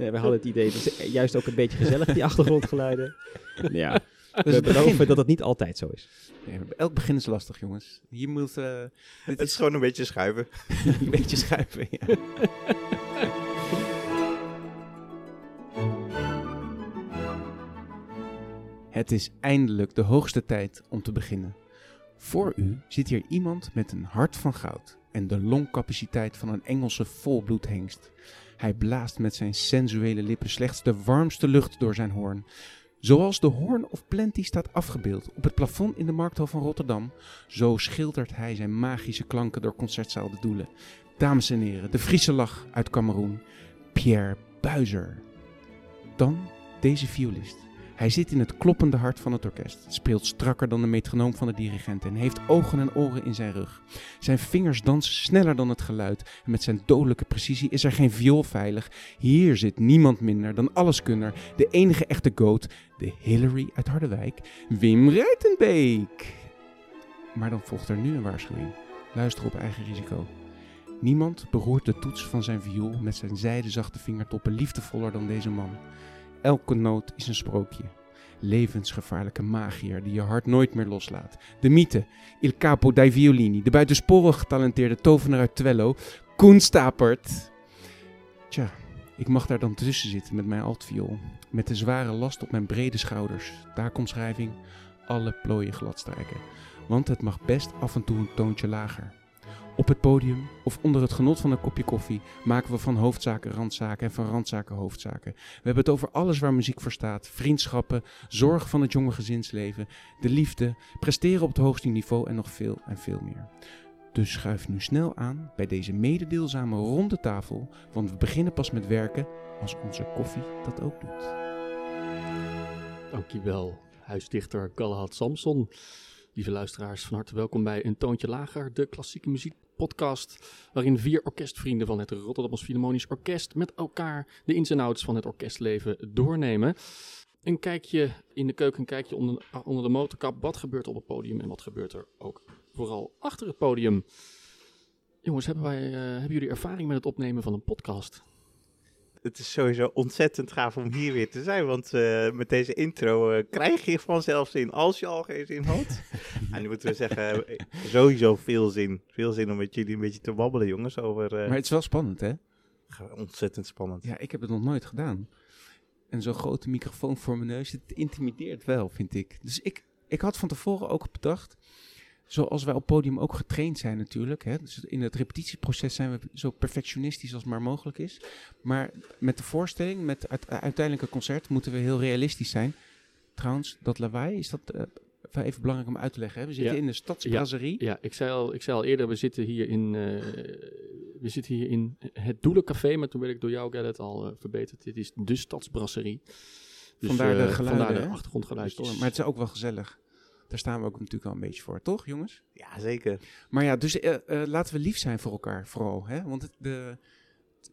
Nee, we hadden het idee, dat is juist ook een beetje gezellig, die achtergrondgeluiden. Ja, Dus we beloven dat het niet altijd zo is. Nee, elk begin is lastig, jongens. Hier moet eh, dit Het is is gewoon een beetje schuiven. een beetje schuiven. Ja. Het is eindelijk de hoogste tijd om te beginnen. Voor u zit hier iemand met een hart van goud en de longcapaciteit van een Engelse volbloedhengst. Hij blaast met zijn sensuele lippen slechts de warmste lucht door zijn hoorn. Zoals de hoorn of plenty staat afgebeeld op het plafond in de markthal van Rotterdam, zo schildert hij zijn magische klanken door concertzaal de Doelen. Dames en heren, de Friese lach uit Cameroen, Pierre Buizer. Dan deze violist. Hij zit in het kloppende hart van het orkest, speelt strakker dan de metronoom van de dirigent en heeft ogen en oren in zijn rug. Zijn vingers dansen sneller dan het geluid en met zijn dodelijke precisie is er geen viool veilig. Hier zit niemand minder dan alleskunner, de enige echte goat, de Hillary uit Harderwijk, Wim Ruitenbeek. Maar dan volgt er nu een waarschuwing. Luister op eigen risico. Niemand beroert de toets van zijn viool met zijn zijdezachte vingertoppen liefdevoller dan deze man. Elke noot is een sprookje. Levensgevaarlijke magier die je hart nooit meer loslaat. De mythe, Il Capo dei Violini, de buitensporig getalenteerde tovenaar uit Twello, Koen Stapert. Tja, ik mag daar dan tussen zitten met mijn altviool. Met de zware last op mijn brede schouders. Taakomschrijving, alle plooien gladstrijken. Want het mag best af en toe een toontje lager. Op het podium of onder het genot van een kopje koffie maken we van hoofdzaken randzaken en van randzaken hoofdzaken. We hebben het over alles waar muziek voor staat: vriendschappen, zorg van het jonge gezinsleven, de liefde, presteren op het hoogste niveau en nog veel en veel meer. Dus schuif nu snel aan bij deze mededeelzame ronde tafel, want we beginnen pas met werken als onze koffie dat ook doet. Dankjewel, huisdichter Galahad Samson. Lieve luisteraars, van harte welkom bij Een Toontje Lager, de klassieke muziekpodcast, waarin vier orkestvrienden van het Rotterdams Philharmonisch Orkest met elkaar de ins en outs van het orkestleven doornemen. Een kijkje in de keuken, een kijkje onder, onder de motorkap. Wat gebeurt op het podium en wat gebeurt er ook vooral achter het podium? Jongens, hebben, wij, eh, hebben jullie ervaring met het opnemen van een podcast? Het is sowieso ontzettend gaaf om hier weer te zijn, want eh, met deze intro eh, krijg je vanzelf zin, als je al geen zin had. en nu moeten we zeggen, eh, sowieso veel zin. Veel zin om met jullie een beetje te babbelen, jongens, over... Maar het is wel spannend, hè? ontzettend spannend. Ja, ik heb het nog nooit gedaan. En zo'n grote microfoon voor mijn neus, het intimideert wel, vind ik. Dus ik, ik had van tevoren ook bedacht, zoals wij op podium ook getraind zijn natuurlijk. Hè? Dus in het repetitieproces zijn we zo perfectionistisch als maar mogelijk is. Maar met de voorstelling, met het uiteindelijke concert, moeten we heel realistisch zijn. Trouwens, dat lawaai, is dat eh, even belangrijk om uit te leggen. Hè? We zitten Ja. in de stadsbrasserie. Ja, ik zei al, ik zei al eerder, we zitten hier in, eh, we zitten hier in het Doelencafé, maar toen werd ik door jou, Gerrit, al eh, verbeterd. Dit is de Stadsbrasserie. Dus, Vandaar de geluiden, Vandaar de hè? achtergrondgeluidjes. Maar het is ook wel gezellig. Daar staan we ook natuurlijk al een beetje voor, toch jongens? Ja, zeker. Maar ja, dus eh, eh, laten we lief zijn voor elkaar vooral. Hè? Want het, de,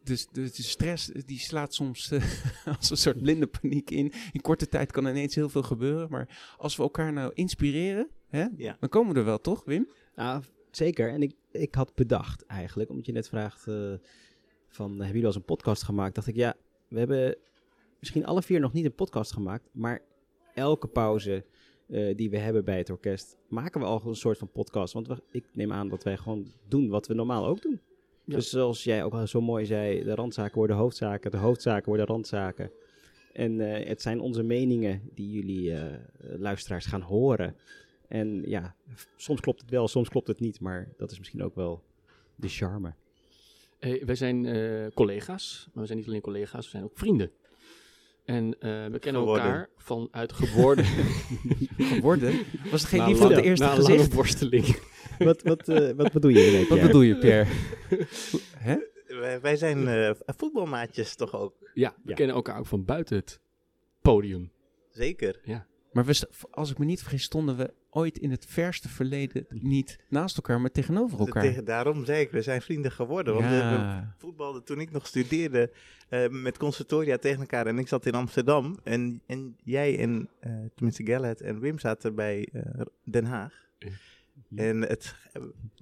de, de, de stress eh, die slaat soms eh, als een soort blinde paniek in. In korte tijd kan ineens heel veel gebeuren. Maar als we elkaar nou inspireren, hè, Ja. dan komen we er wel, toch Wim? Nou, zeker. En ik, ik had bedacht eigenlijk, omdat je net vraagt eh, van, hebben jullie al eens een podcast gemaakt? Dacht ik, ja, we hebben misschien alle vier nog niet een podcast gemaakt, maar elke pauze eh, die we hebben bij het orkest, maken we al een soort van podcast. Want we, ik neem aan dat wij gewoon doen wat we normaal ook doen. Ja. Dus zoals jij ook al zo mooi zei, de randzaken worden hoofdzaken, de hoofdzaken worden randzaken. En eh, het zijn onze meningen die jullie eh, luisteraars gaan horen. En ja, soms klopt het wel, soms klopt het niet, maar dat is misschien ook wel de charme. Hey, wij zijn collega's, maar we zijn niet alleen collega's, we zijn ook vrienden. En eh, we kennen Geworden. elkaar vanuit geworden. Geworden? Was het geen liefde op het eerste na een lange gezicht? worsteling. wat, wat, eh, wat bedoel je ermee? Wat bedoel je, Pierre? Hè? Wij, wij zijn eh, voetbalmaatjes toch ook? Ja, we Ja. kennen elkaar ook van buiten het podium. Zeker. Maar we, st- als ik me niet vergis, stonden we ooit in het verste verleden niet naast elkaar, maar tegenover elkaar. Tegen, daarom zei ik, we zijn vrienden geworden. Want we, we ja. voetbalden toen ik nog studeerde eh, met conservatoria tegen elkaar. En ik zat in Amsterdam. En, en jij en, eh, tenminste Gallet en Wim zaten bij eh, Den Haag. Ja. En het,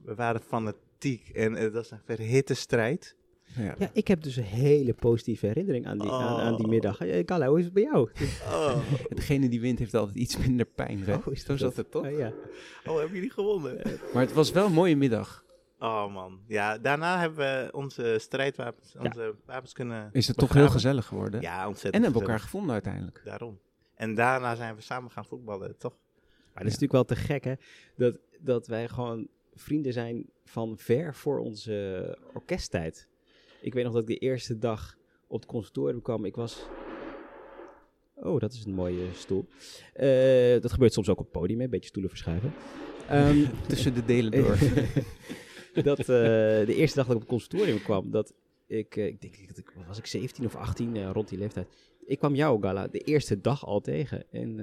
we waren fanatiek. En het was een verhitte strijd. Ja. Ja, ik heb dus een hele positieve herinnering aan die, aan, aan die middag. Eh, Gala, hoe is het bij jou? Oh, Degene die wint heeft altijd iets minder pijn, hè? Oh, is Zo dat zat het toch? Oh, ja. oh hebben jullie gewonnen? Maar het was wel een mooie middag. Oh man. Ja, daarna hebben we onze strijdwapens, Ja. onze wapens kunnen Is het toch heel gezellig geworden? Ja, ontzettend en hebben we elkaar gevonden uiteindelijk. Daarom. En daarna zijn we samen gaan voetballen, toch? Maar dat is natuurlijk wel te gek, hè? Dat, dat wij gewoon vrienden zijn van ver voor onze orkesttijd. Ik weet nog dat ik de eerste dag op het conservatorium kwam. Ik was... Oh, dat is een mooie stoel. Eh, dat gebeurt soms ook op het podium, een beetje stoelen verschuiven. Ehm, Tussen de delen door. dat eh, de eerste dag dat ik op het conservatorium kwam, dat ik, eh, ik denk, dat ik, was ik 17 of 18, eh, rond die leeftijd. Ik kwam jou, Gala, de eerste dag al tegen. En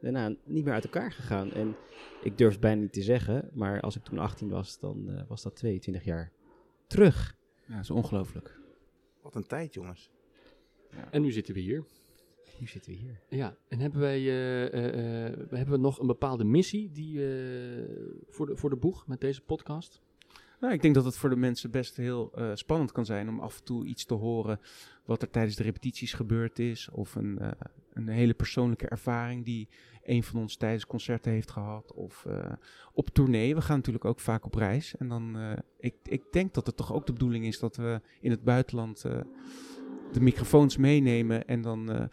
daarna niet meer uit elkaar gegaan. En ik durf het bijna niet te zeggen, maar als ik toen 18 was, dan was dat 22 jaar terug. Ja, dat is ongelooflijk. Wat een tijd, jongens. En nu zitten we hier. Nu zitten we hier. Ja, en hebben wij eh, eh, eh, hebben we nog een bepaalde missie die, eh, voor, de, voor de boeg met deze podcast? Nou, ik denk dat het voor de mensen best heel eh, spannend kan zijn om af en toe iets te horen wat er tijdens de repetities gebeurd is. Of een, eh, een hele persoonlijke ervaring die een van ons tijdens concerten heeft gehad. Of eh, op tournee. We gaan natuurlijk ook vaak op reis. En dan, ik, ik denk dat het toch ook de bedoeling is dat we in het buitenland de microfoons meenemen en dan...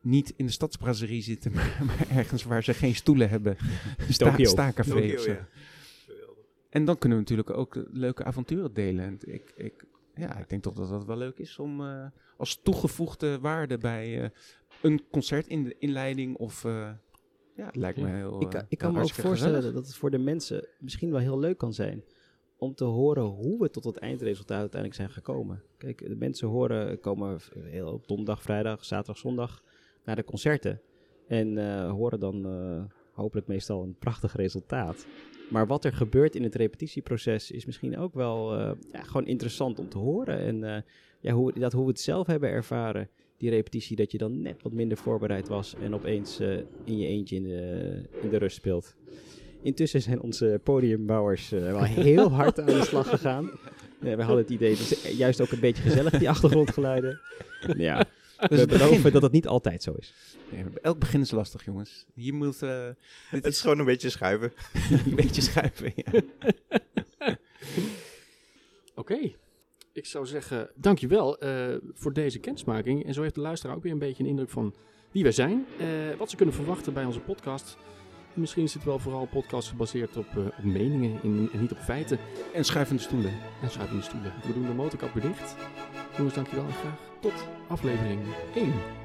niet in de stadsbrasserie zitten, maar, maar ergens waar ze geen stoelen hebben. Sta, ja. En dan kunnen we natuurlijk ook eh, leuke avonturen delen. En ik, ik, ja, ik denk toch dat dat wel leuk is om eh, als toegevoegde waarde bij eh, een concertinleiding of... eh, ja, het lijkt me heel Ik, kan- ik kan me ook voorstellen gezellig. dat het voor de mensen misschien wel heel leuk kan zijn om te horen hoe we tot het eindresultaat uiteindelijk zijn gekomen. Kijk, de mensen horen, komen heel op donderdag, vrijdag, zaterdag, zondag naar de concerten en eh, horen dan eh, hopelijk meestal een prachtig resultaat. Maar wat er gebeurt in het repetitieproces is misschien ook wel eh, ja, gewoon interessant om te horen. En eh, ja, hoe, dat, hoe we het zelf hebben ervaren, die repetitie, dat je dan net wat minder voorbereid was en opeens eh, in je eentje in de, in de rust speelt. Intussen zijn onze podiumbouwers wel heel hard aan de slag gegaan. We hadden het idee, is juist ook een beetje gezellig, die achtergrondgeluiden. Ja, Dus we beloven dat het niet altijd zo is. Nee, elk begin is lastig, jongens. Je moet eh, dit Het is is gewoon een beetje schuiven. een beetje schuiven. Ja. Oké. Ik zou zeggen, dankjewel eh voor deze kennismaking. En zo heeft de luisteraar ook weer een beetje een indruk van wie wij zijn. eh, wat ze kunnen verwachten bij onze podcast. En misschien is het wel vooral een podcast gebaseerd op, eh, op meningen in- en niet op feiten. En schuivende stoelen. En schuif in de stoelen. We doen de motorkap weer dicht. Jongens, dankjewel en graag tot aflevering 1.